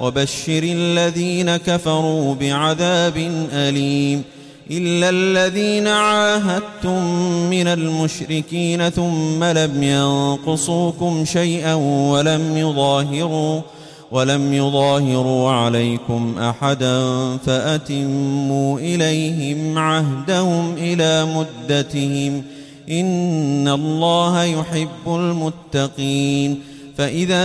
وبشر الذين كفروا بعذاب أليم إلا الذين عاهدتم من المشركين ثم لم ينقصوكم شيئا ولم يظاهروا ولم يظاهروا عليكم أحدا فأتموا إليهم عهدهم إلى مدتهم إن الله يحب المتقين فإذا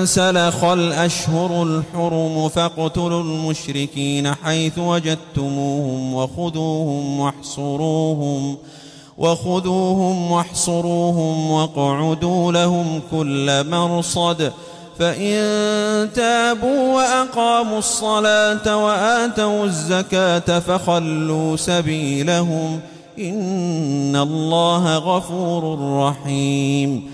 انسلخ الأشهر الحرم فاقتلوا المشركين حيث وجدتموهم وخذوهم واحصروهم وخذوهم واحصروهم واقعدوا لهم كل مرصد فإن تابوا وأقاموا الصلاة وآتوا الزكاة فخلوا سبيلهم إن الله غفور رحيم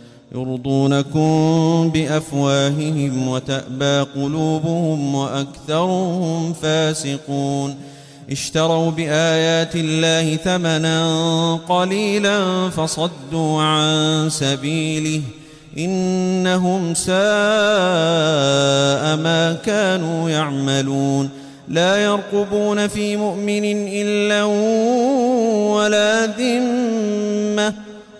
يرضونكم بأفواههم وتأبى قلوبهم وأكثرهم فاسقون. اشتروا بآيات الله ثمنا قليلا فصدوا عن سبيله. إنهم ساء ما كانوا يعملون. لا يرقبون في مؤمن إلا ولا ذمة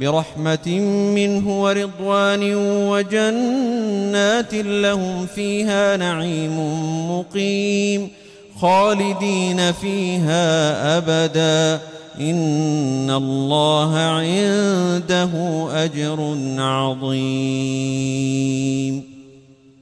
برحمة منه ورضوان وجنات لهم فيها نعيم مقيم خالدين فيها أبدا. إن الله عنده أجر عظيم.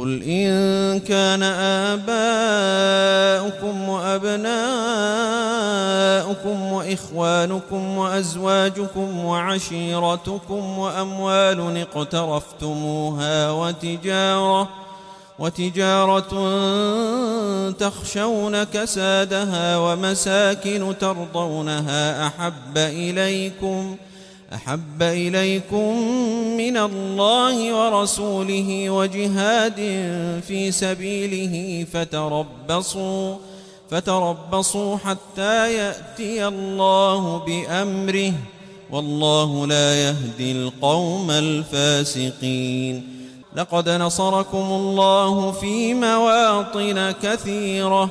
قل إن كان آباؤكم وأبناؤكم وإخوانكم وأزواجكم وعشيرتكم وأموال اقترفتموها وتجارة وتجارة تخشون كسادها ومساكن ترضونها أحب إليكم ۖ أحب إليكم من الله ورسوله وجهاد في سبيله فتربصوا فتربصوا حتى يأتي الله بأمره والله لا يهدي القوم الفاسقين. لقد نصركم الله في مواطن كثيرة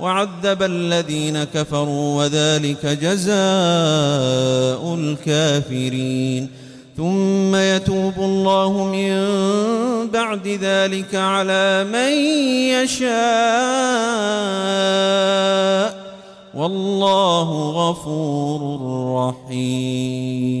وعذب الذين كفروا وذلك جزاء الكافرين. ثم يتوب الله من بعد ذلك على من يشاء. والله غفور رحيم.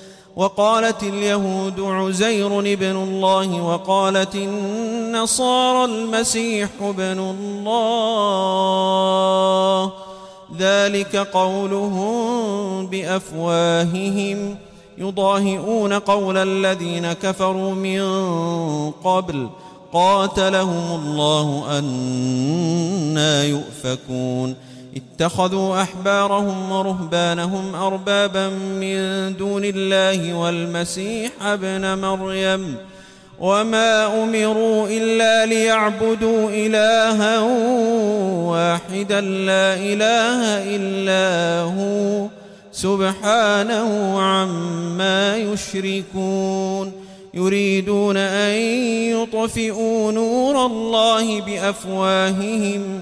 وقالت اليهود عزير ابن الله وقالت النصارى المسيح ابن الله. ذلك قولهم بأفواههم. يضاهئون قول الذين كفروا من قبل. قاتلهم الله أنا يؤفكون. اتخذوا أحبارهم ورهبانهم أربابا من دون الله والمسيح ابن مريم وما أمروا إلا ليعبدوا إلها واحدا لا إله إلا هو سبحانه عما يشركون يريدون أن يطفئوا نور الله بأفواههم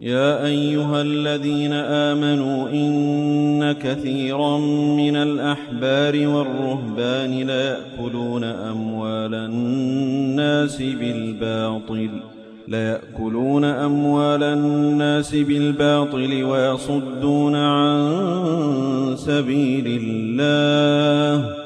يا أيها الذين آمنوا إن كثيرا من الأحبار والرهبان ليأكلون أموال الناس بالباطل ليأكلون أموال الناس بالباطل ويصدون عن سبيل الله.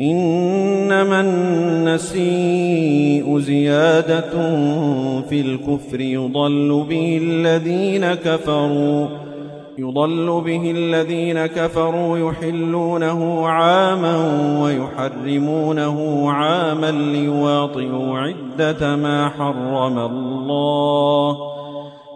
إنما النسيء زيادة في الكفر يضل به الذين كفروا يضل به الذين كفروا يحلونه عاما ويحرمونه عاما ليواطئوا عدة ما حرم الله.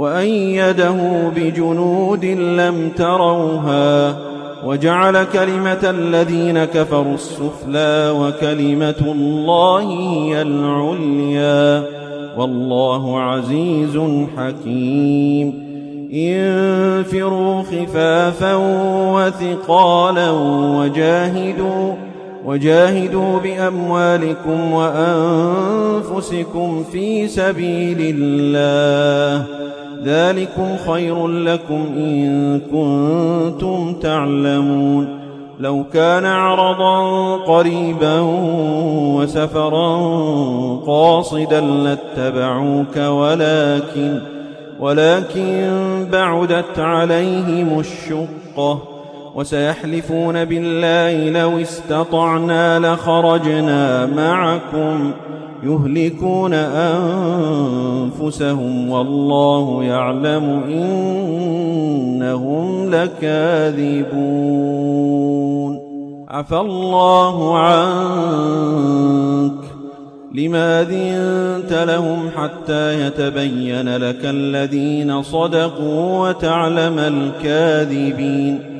وأيده بجنود لم تروها وجعل كلمة الذين كفروا السفلى وكلمة الله هي العليا والله عزيز حكيم. انفروا خفافا وثقالا وجاهدوا وجاهدوا بأموالكم وأنفسكم في سبيل الله. ذلكم خير لكم إن كنتم تعلمون. لو كان عرضا قريبا وسفرا قاصدا لاتبعوك ولكن ولكن بعدت عليهم الشقة. وسيحلفون بالله لو استطعنا لخرجنا معكم. يهلكون أنفسهم والله يعلم إنهم لكاذبون. عفى الله عنك. لما ذنت لهم حتى يتبين لك الذين صدقوا وتعلم الكاذبين؟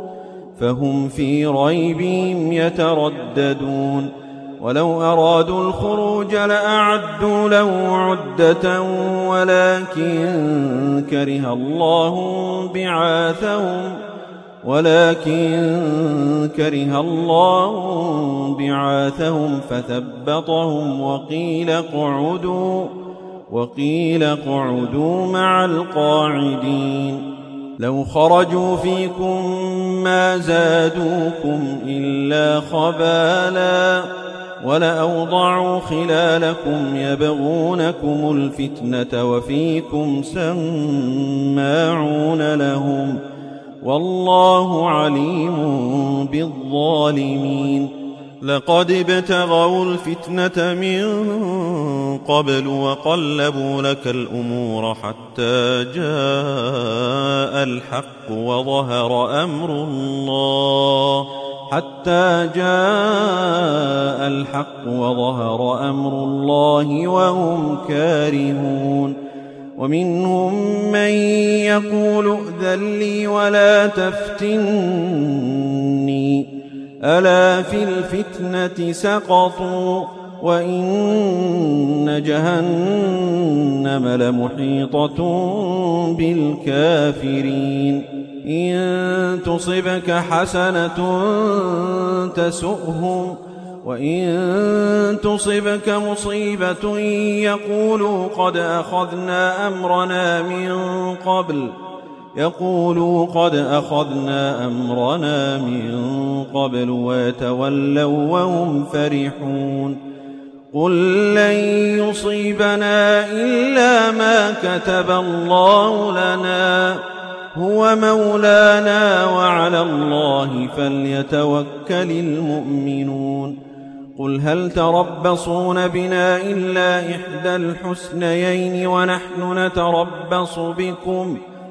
فهم في ريبهم يترددون ولو أرادوا الخروج لأعدوا له عدة ولكن كره الله بعاثهم ولكن كره الله بعاثهم فثبطهم وقيل اقعدوا وقيل اقعدوا مع القاعدين لو خرجوا فيكم ما زادوكم إلا خبالا ولأوضعوا خلالكم يبغونكم الفتنة وفيكم سماعون لهم والله عليم بالظالمين لقد ابتغوا الفتنة من قبل وقلبوا لك الأمور حتى جاء الحق وظهر أمر الله. حتى جاء الحق وظهر أمر الله وهم كارهون. ومنهم من يقول ائذن لي ولا تفتني. ألا في الفتنة سقطوا وإن جهنم لمحيطة بالكافرين. إن تصبك حسنة تسؤهم وإن تصبك مصيبة يقولوا قد أخذنا أمرنا من قبل ۖ يقولوا قد أخذنا أمرنا من قبل ويتولوا وهم فرحون قل لن يصيبنا إلا ما كتب الله لنا هو مولانا وعلى الله فليتوكل المؤمنون قل هل تربصون بنا إلا إحدى الحسنيين ونحن نتربص بكم ۖ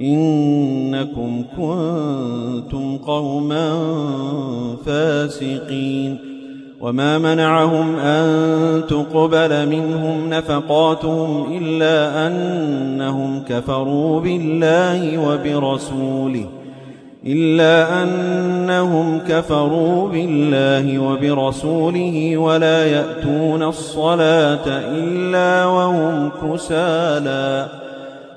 إنكم كنتم قوما فاسقين. وما منعهم أن تقبل منهم نفقاتهم إلا أنهم كفروا بالله وبرسوله. إلا أنهم كفروا بالله وبرسوله ولا يأتون الصلاة إلا وهم كسالى.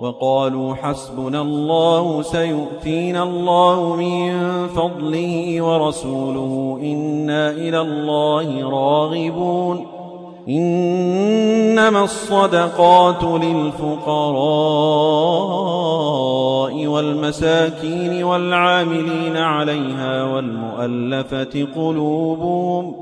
وقالوا حسبنا الله سيؤتينا الله من فضله ورسوله إنا إلى الله راغبون إنما الصدقات للفقراء والمساكين والعاملين عليها والمؤلفة قلوبهم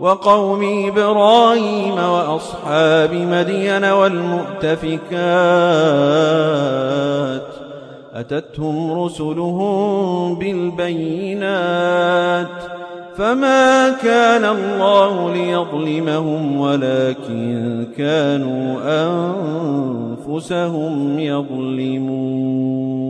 وقوم إبراهيم وأصحاب مدين والمؤتفكات أتتهم رسلهم بالبينات فما كان الله ليظلمهم ولكن كانوا أنفسهم يظلمون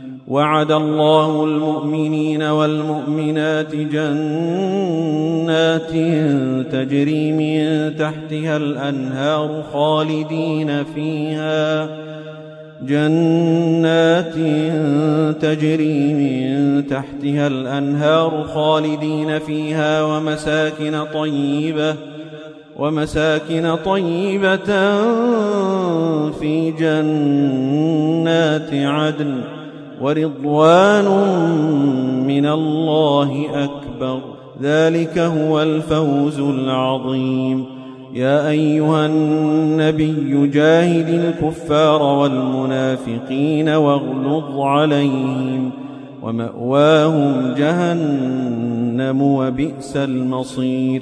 وعد الله المؤمنين والمؤمنات جنات تجري من تحتها الأنهار خالدين فيها. جنات تجري من تحتها الأنهار خالدين فيها ومساكن طيبة ومساكن طيبة في جنات عدن. ورضوان من الله أكبر. ذلك هو الفوز العظيم. يا أيها النبي جاهد الكفار والمنافقين واغلظ عليهم ومأواهم جهنم وبئس المصير.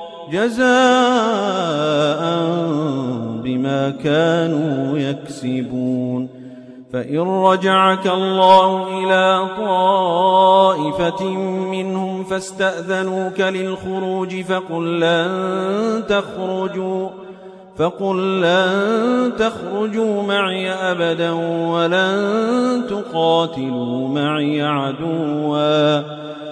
جزاء بما كانوا يكسبون. فإن رجعك الله إلى طائفة منهم فاستأذنوك للخروج فقل لن تخرجوا فقل لن تخرجوا معي أبدا ولن تقاتلوا معي عدواً.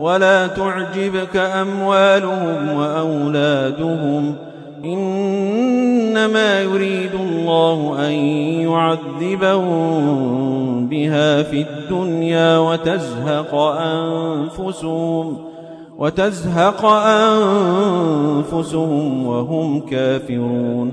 ولا تعجبك أموالهم وأولادهم إنما يريد الله أن يعذبهم بها في الدنيا وتزهق أنفسهم وتزهق أنفسهم وهم كافرون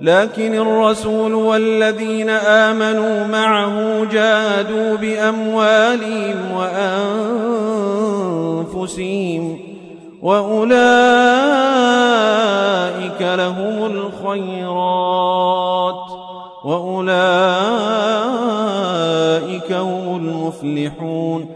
لكن الرسول والذين آمنوا معه جادوا بأموالهم وأنفسهم وأولئك لهم الخيرات وأولئك هم المفلحون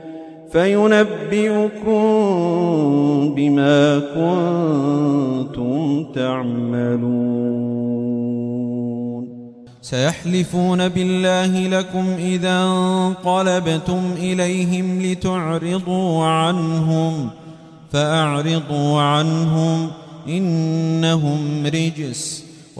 فينبئكم بما كنتم تعملون. سيحلفون بالله لكم إذا انقلبتم إليهم لتعرضوا عنهم فأعرضوا عنهم إنهم رجس.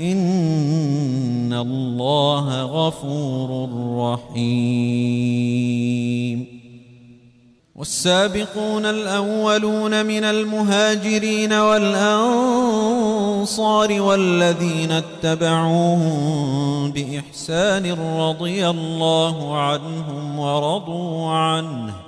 إن الله غفور رحيم والسابقون الأولون من المهاجرين والأنصار والذين اتبعوهم بإحسان رضي الله عنهم ورضوا عنه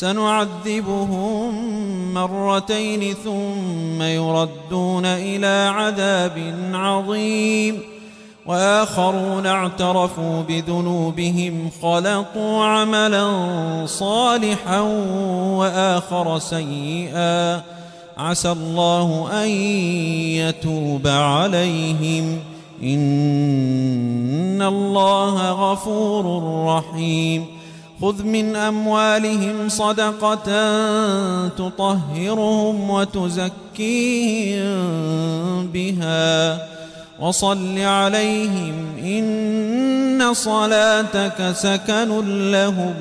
سنعذبهم مرتين ثم يردون إلى عذاب عظيم. وآخرون اعترفوا بذنوبهم خلقوا عملا صالحا وآخر سيئا. عسى الله أن يتوب عليهم. إن الله غفور رحيم. خذ من أموالهم صدقة تطهرهم وتزكيهم بها وصل عليهم إن صلاتك سكن لهم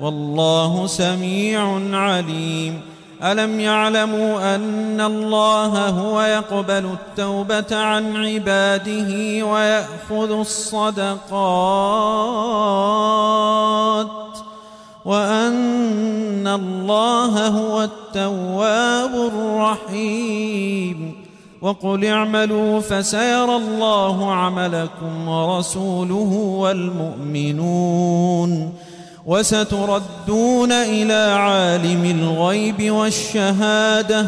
والله سميع عليم. ألم يعلموا أن الله هو يقبل التوبة عن عباده ويأخذ الصدقات؟ وأن الله هو التواب الرحيم. وقل اعملوا فسيرى الله عملكم ورسوله والمؤمنون. وستردون إلى عالم الغيب والشهادة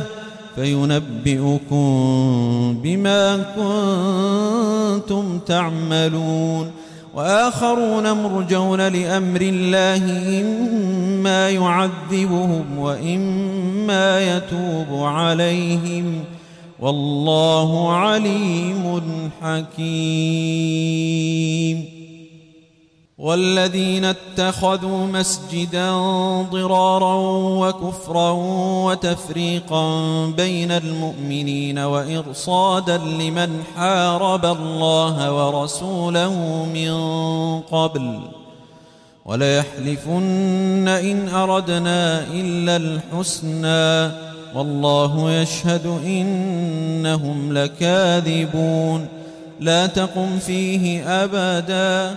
فينبئكم بما كنتم تعملون. وآخرون مرجون لأمر الله إما يعذبهم وإما يتوب عليهم. والله عليم حكيم. والذين اتخذوا مسجدا ضرارا وكفرا وتفريقا بين المؤمنين وإرصادا لمن حارب الله ورسوله من قبل وليحلفن إن أردنا إلا الحسنى والله يشهد إنهم لكاذبون لا تقم فيه أبداً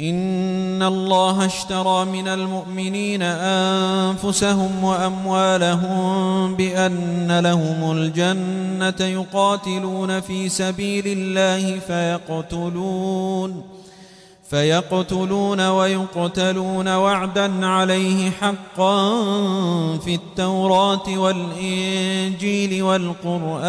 إن الله اشترى من المؤمنين أنفسهم وأموالهم بأن لهم الجنة يقاتلون في سبيل الله فيقتلون فيقتلون ويقتلون وعدا عليه حقا في التوراة والإنجيل والقرآن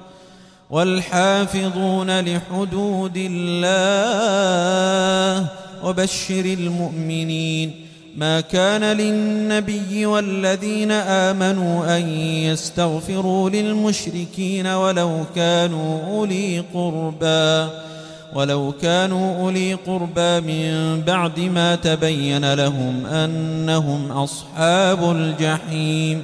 والحافظون لحدود الله وبشر المؤمنين ما كان للنبي والذين آمنوا أن يستغفروا للمشركين ولو كانوا أولي قربى ولو كانوا أولي قربى من بعد ما تبين لهم أنهم أصحاب الجحيم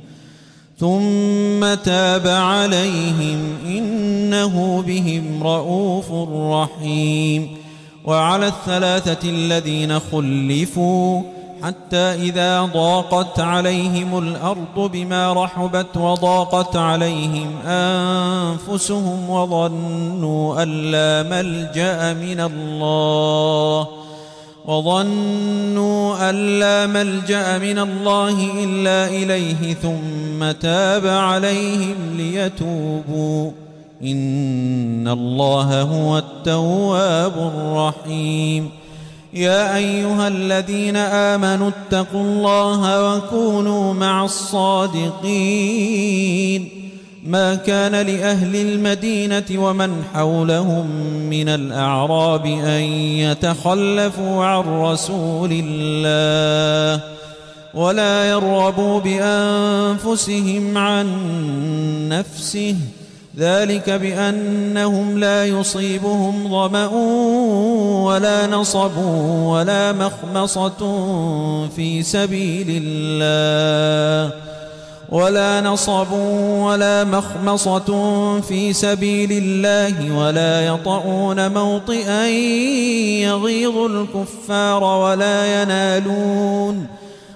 ثم تاب عليهم إنه بهم رءوف رحيم. وعلى الثلاثة الذين خلفوا حتى إذا ضاقت عليهم الأرض بما رحبت وضاقت عليهم أنفسهم وظنوا أن لا ملجأ من الله وظنوا أن لا ملجأ من الله إلا إليه ثم تاب عليهم ليتوبوا. إن الله هو التواب الرحيم. يا أيها الذين آمنوا اتقوا الله وكونوا مع الصادقين. ما كان لأهل المدينة ومن حولهم من الأعراب أن يتخلفوا عن رسول الله. ولا يرغبوا بأنفسهم عن نفسه. ذلك بأنهم لا يصيبهم ظمأ ولا نصب ولا مخمصة في سبيل الله. ولا نصب ولا مخمصة في سبيل الله ولا يطؤون موطئا يغيظ الكفار ولا ينالون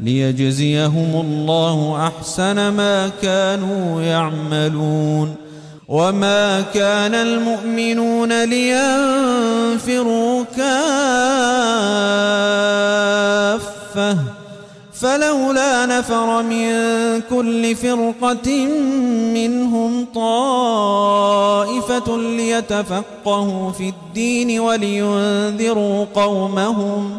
ليجزيهم الله أحسن ما كانوا يعملون وما كان المؤمنون لينفروا كافة فلولا نفر من كل فرقة منهم طائفة ليتفقهوا في الدين ولينذروا قومهم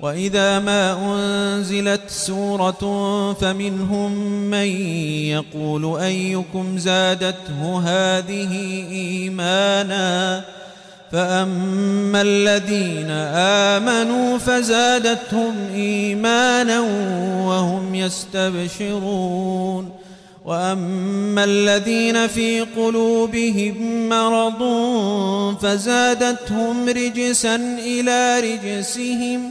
وإذا ما أنزلت سورة فمنهم من يقول أيكم زادته هذه إيمانا فأما الذين آمنوا فزادتهم إيمانا وهم يستبشرون وأما الذين في قلوبهم مرض فزادتهم رجسا إلى رجسهم